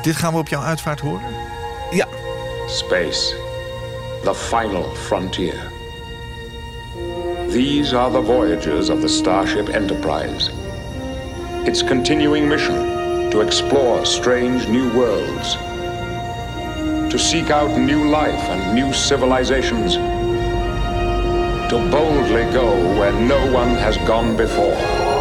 Dit gaan we op jouw uitvaart horen. ja. Space, the final frontier. These are the voyages of the Starship Enterprise. Its continuing mission to explore strange new worlds, to seek out new life and new civilizations, to boldly go where no one has gone before.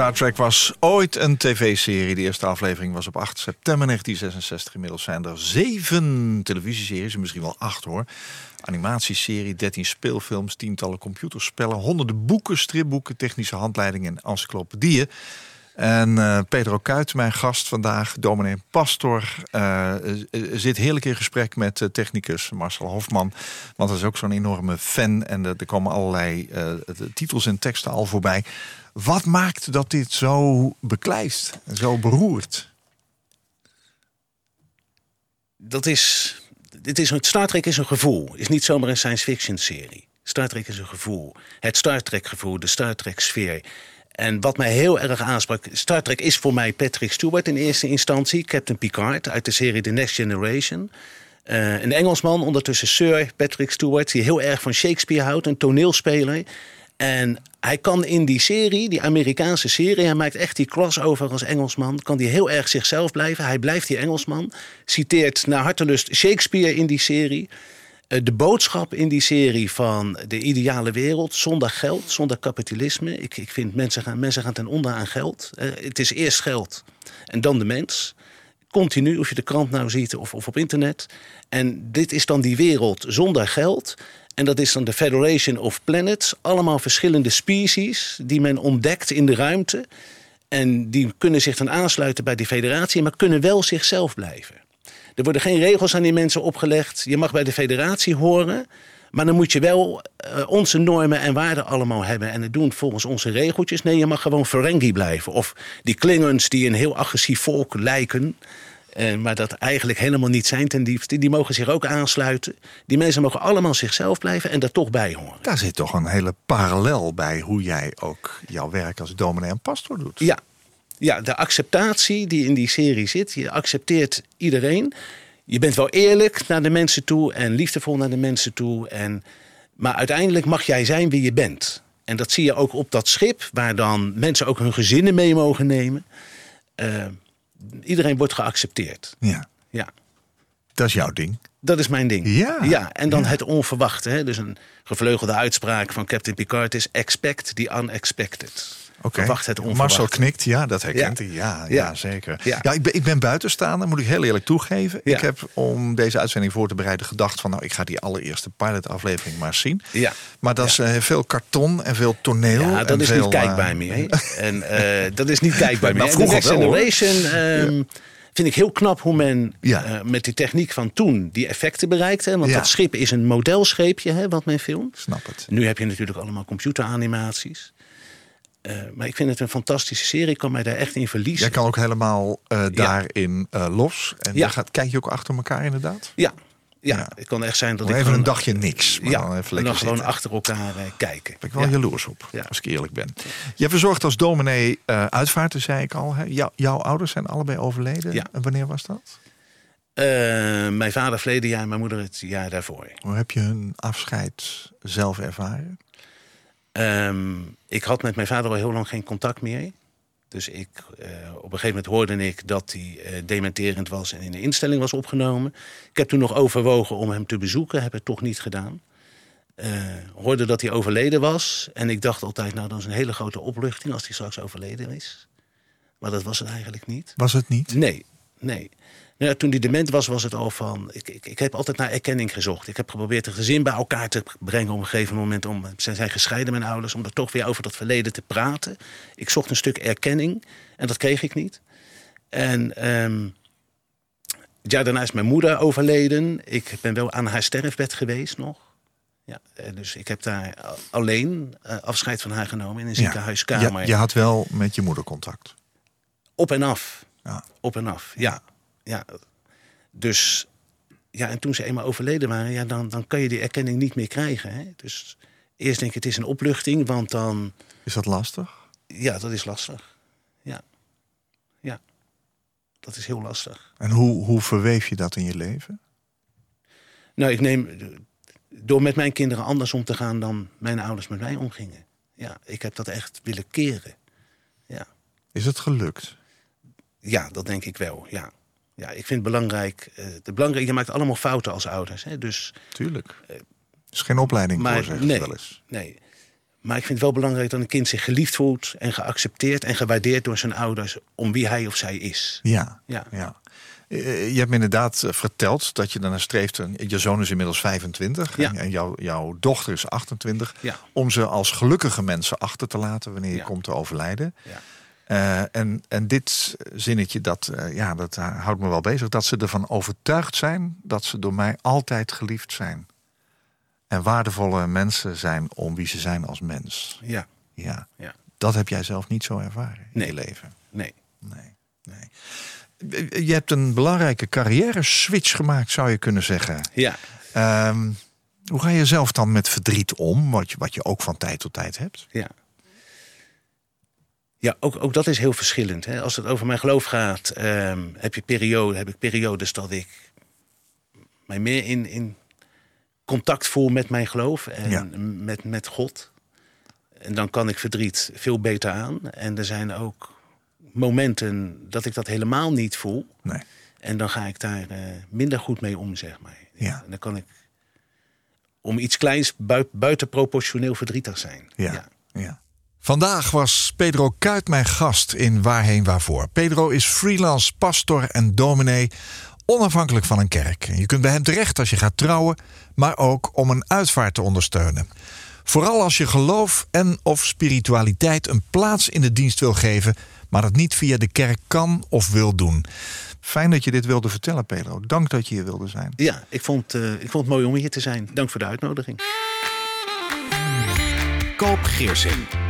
Star Trek was ooit een tv-serie. De eerste aflevering was op 8 september 1966. Inmiddels zijn er zeven televisieseries, misschien wel acht hoor. Animatieserie, 13 speelfilms, tientallen computerspellen, honderden boeken, stripboeken, technische handleidingen en encyclopedieën. En eh, Pedro Kuit, mijn gast vandaag, dominee pastor, eh, eh, zit heerlijk in gesprek met technicus Marcel Hofman. Want hij is ook zo'n enorme fan en er komen allerlei titels en teksten al voorbij. Wat maakt dat dit zo beklijst, en zo beroert? Dat is, dit is, Star Trek is een gevoel. is niet zomaar een science fiction serie. Star Trek is een gevoel. Het Star Trek gevoel, de Star Trek sfeer. En wat mij heel erg aansprak... Star Trek is voor mij Patrick Stewart in eerste instantie. Captain Picard uit de serie The Next Generation. Eh, een Engelsman, ondertussen Sir Patrick Stewart... die heel erg van Shakespeare houdt, een toneelspeler. En hij kan in die serie, die Amerikaanse serie... hij maakt echt die crossover als Engelsman... kan die heel erg zichzelf blijven. Hij blijft die Engelsman. Citeert naar hartelust Shakespeare in die serie... Eh, de boodschap in die serie van de ideale wereld zonder geld, zonder kapitalisme. Ik, ik vind mensen gaan, mensen gaan ten onder aan geld. Eh, het is eerst geld en dan de mens. Continu, of je de krant nou ziet of, of op internet. En dit is dan die wereld zonder geld. En dat is dan de Federation of Planets. Allemaal verschillende species die men ontdekt in de ruimte. En die kunnen zich dan aansluiten bij die federatie, maar kunnen wel zichzelf blijven. Er worden geen regels aan die mensen opgelegd. Je mag bij de federatie horen. Maar dan moet je wel eh, onze normen en waarden allemaal hebben. En het doen volgens onze regeltjes. Nee, je mag gewoon Ferengi blijven. Of die Klingons die een heel agressief volk lijken. eh, maar dat eigenlijk helemaal niet zijn ten diepste. Die mogen zich ook aansluiten. Die mensen mogen allemaal zichzelf blijven en daar toch bij horen. Daar zit toch een hele parallel bij hoe jij ook jouw werk als dominee en pastor doet. Ja. Ja, de acceptatie die in die serie zit. Je accepteert iedereen. Je bent wel eerlijk naar de mensen toe en liefdevol naar de mensen toe. En, maar uiteindelijk mag jij zijn wie je bent. En dat zie je ook op dat schip, waar dan mensen ook hun gezinnen mee mogen nemen. Eh, iedereen wordt geaccepteerd. Ja, Ja, dat is jouw ding. dat is mijn ding. Ja. ja en dan Ja. het onverwachte. Hè? Dus een gevleugelde uitspraak van Captain Picard is... expect the unexpected. Oké. Verwacht het onverwachte. Marcel knikt, ja, dat herkent Ja. hij. Ja, ja. Ja. zeker. Ja. Ja. ik, ben, ik ben buitenstaander, moet ik heel eerlijk toegeven. Ik heb om deze uitzending voor te bereiden gedacht van... nou, ik ga die allereerste pilotaflevering maar zien. Ja. Maar dat is eh, veel karton en veel toneel. Ja, dat en is veel, niet kijkbaar eh, meer. En eh, dat is niet kijkbaar meer. Maar En de Next. Generation ehm, vind ik heel knap hoe men Ja. met die techniek van toen die effecten bereikte. Want dat schip is een modelscheepje, hè, wat men filmt. Snap het. Nu heb je natuurlijk allemaal computeranimaties. Eh, maar ik vind het een fantastische serie. Ik kan mij daar echt in verliezen. Jij kan ook helemaal eh, daarin eh, los. En Ja. dan gaat, kijk je ook achter elkaar inderdaad? Ja, ja, Ja. het kan echt zijn dat ik even een dagje niks. Maar ja, dan even en dan gewoon achter elkaar kijken. Ben ik wel Ja. jaloers op, als ik eerlijk ben. Je verzorgt als dominee uitvaarten, zei ik al. Hè? Jou- jouw ouders zijn allebei overleden. Ja. En wanneer was dat? Mijn vader verleden jaar, mijn moeder het jaar daarvoor. Hoe heb je hun afscheid zelf ervaren? Ehm, ik had met mijn vader al heel lang geen contact meer. Dus ik, eh, op een gegeven moment hoorde ik dat hij eh, dementerend was en in de instelling was opgenomen. Ik heb toen nog overwogen om hem te bezoeken, heb het toch niet gedaan. Eh, hoorde dat hij overleden was. En ik dacht altijd, nou dat is een hele grote opluchting als hij straks overleden is. Maar dat was het eigenlijk niet. Was het niet? Nee, nee. Nou ja, toen hij dement was, was het al van... Ik, ik, ik heb altijd naar erkenning gezocht. Ik heb geprobeerd een gezin bij elkaar te brengen op een gegeven moment. Om, ze zijn gescheiden, mijn ouders, om er toch weer over dat verleden te praten. Ik zocht een stuk erkenning en dat kreeg ik niet. En ehm het jaar daarna is mijn moeder overleden. Ik ben wel aan haar sterfbed geweest nog. Ja, eh, dus ik heb daar alleen eh, afscheid van haar genomen in een ziekenhuiskamer. Je, je had wel met je moeder contact. Op en af. Ja. Op en af, ja. Ja. Dus, ja, en toen ze eenmaal overleden waren, ja, dan, dan kan je die erkenning niet meer krijgen. Hè? Dus eerst denk ik, het is een opluchting, want dan, Is dat lastig? ja, dat is lastig. Ja, ja, dat is heel lastig. En hoe, hoe verweef je dat in je leven? Nou, ik neem, door met mijn kinderen anders om te gaan dan mijn ouders met mij omgingen. Ja, ik heb dat echt willen keren. Ja. Is het gelukt? Ja, dat denk ik wel. Ja, ja ik vind het belangrijk. eh de belangrijk je maakt allemaal fouten als ouders. Hè? Dus, Tuurlijk. Er is geen opleiding maar voor, nee, wel eens. nee. Maar ik vind het wel belangrijk dat een kind zich geliefd voelt en geaccepteerd en gewaardeerd door zijn ouders om wie hij of zij is. Ja, Ja. ja. Eh, Je hebt me inderdaad eh, verteld dat je daarna streeft. Je zoon is inmiddels 25 Ja. en- en jouw, jouw dochter is 28. Ja. Om ze als gelukkige mensen achter te laten wanneer je Ja. komt te overlijden. Ja. Eh, en, en dit zinnetje, dat, eh, ja, dat houdt me wel bezig. Dat ze ervan overtuigd zijn dat ze door mij altijd geliefd zijn. En waardevolle mensen zijn om wie ze zijn als mens. Ja. Ja. Ja. Dat heb jij zelf niet zo ervaren in Nee. je leven. Nee. Nee, nee. Je hebt een belangrijke carrière switch gemaakt, zou je kunnen zeggen. Ja. Ehm, hoe ga je zelf dan met verdriet om, wat je, wat je ook van tijd tot tijd hebt? Ja. Ja, ook, ook dat is heel verschillend. Hè. Als het over mijn geloof gaat, ehm, heb, je periode, heb ik periodes dat ik mij meer in, in contact voel met mijn geloof en Ja. met, met God. En dan kan ik verdriet veel beter aan. En er zijn ook momenten dat ik dat helemaal niet voel. Nee. En dan ga ik daar eh, minder goed mee om, zeg maar. Ja. En dan kan ik om iets kleins bui- buitenproportioneel verdrietig zijn. Ja. ja. Vandaag was Pedro Kuit mijn gast in Waarheen Waarvoor. Pedro is freelance pastor en dominee, onafhankelijk van een kerk. Je kunt bij hem terecht als je gaat trouwen, maar ook om een uitvaart te ondersteunen. Vooral als je geloof en of spiritualiteit een plaats in de dienst wil geven, maar dat niet via de kerk kan of wil doen. Fijn dat je dit wilde vertellen, Pedro. Dank dat je hier wilde zijn. Ja, ik vond, eh, ik vond het mooi om hier te zijn. Dank voor de uitnodiging. Koop Geersing.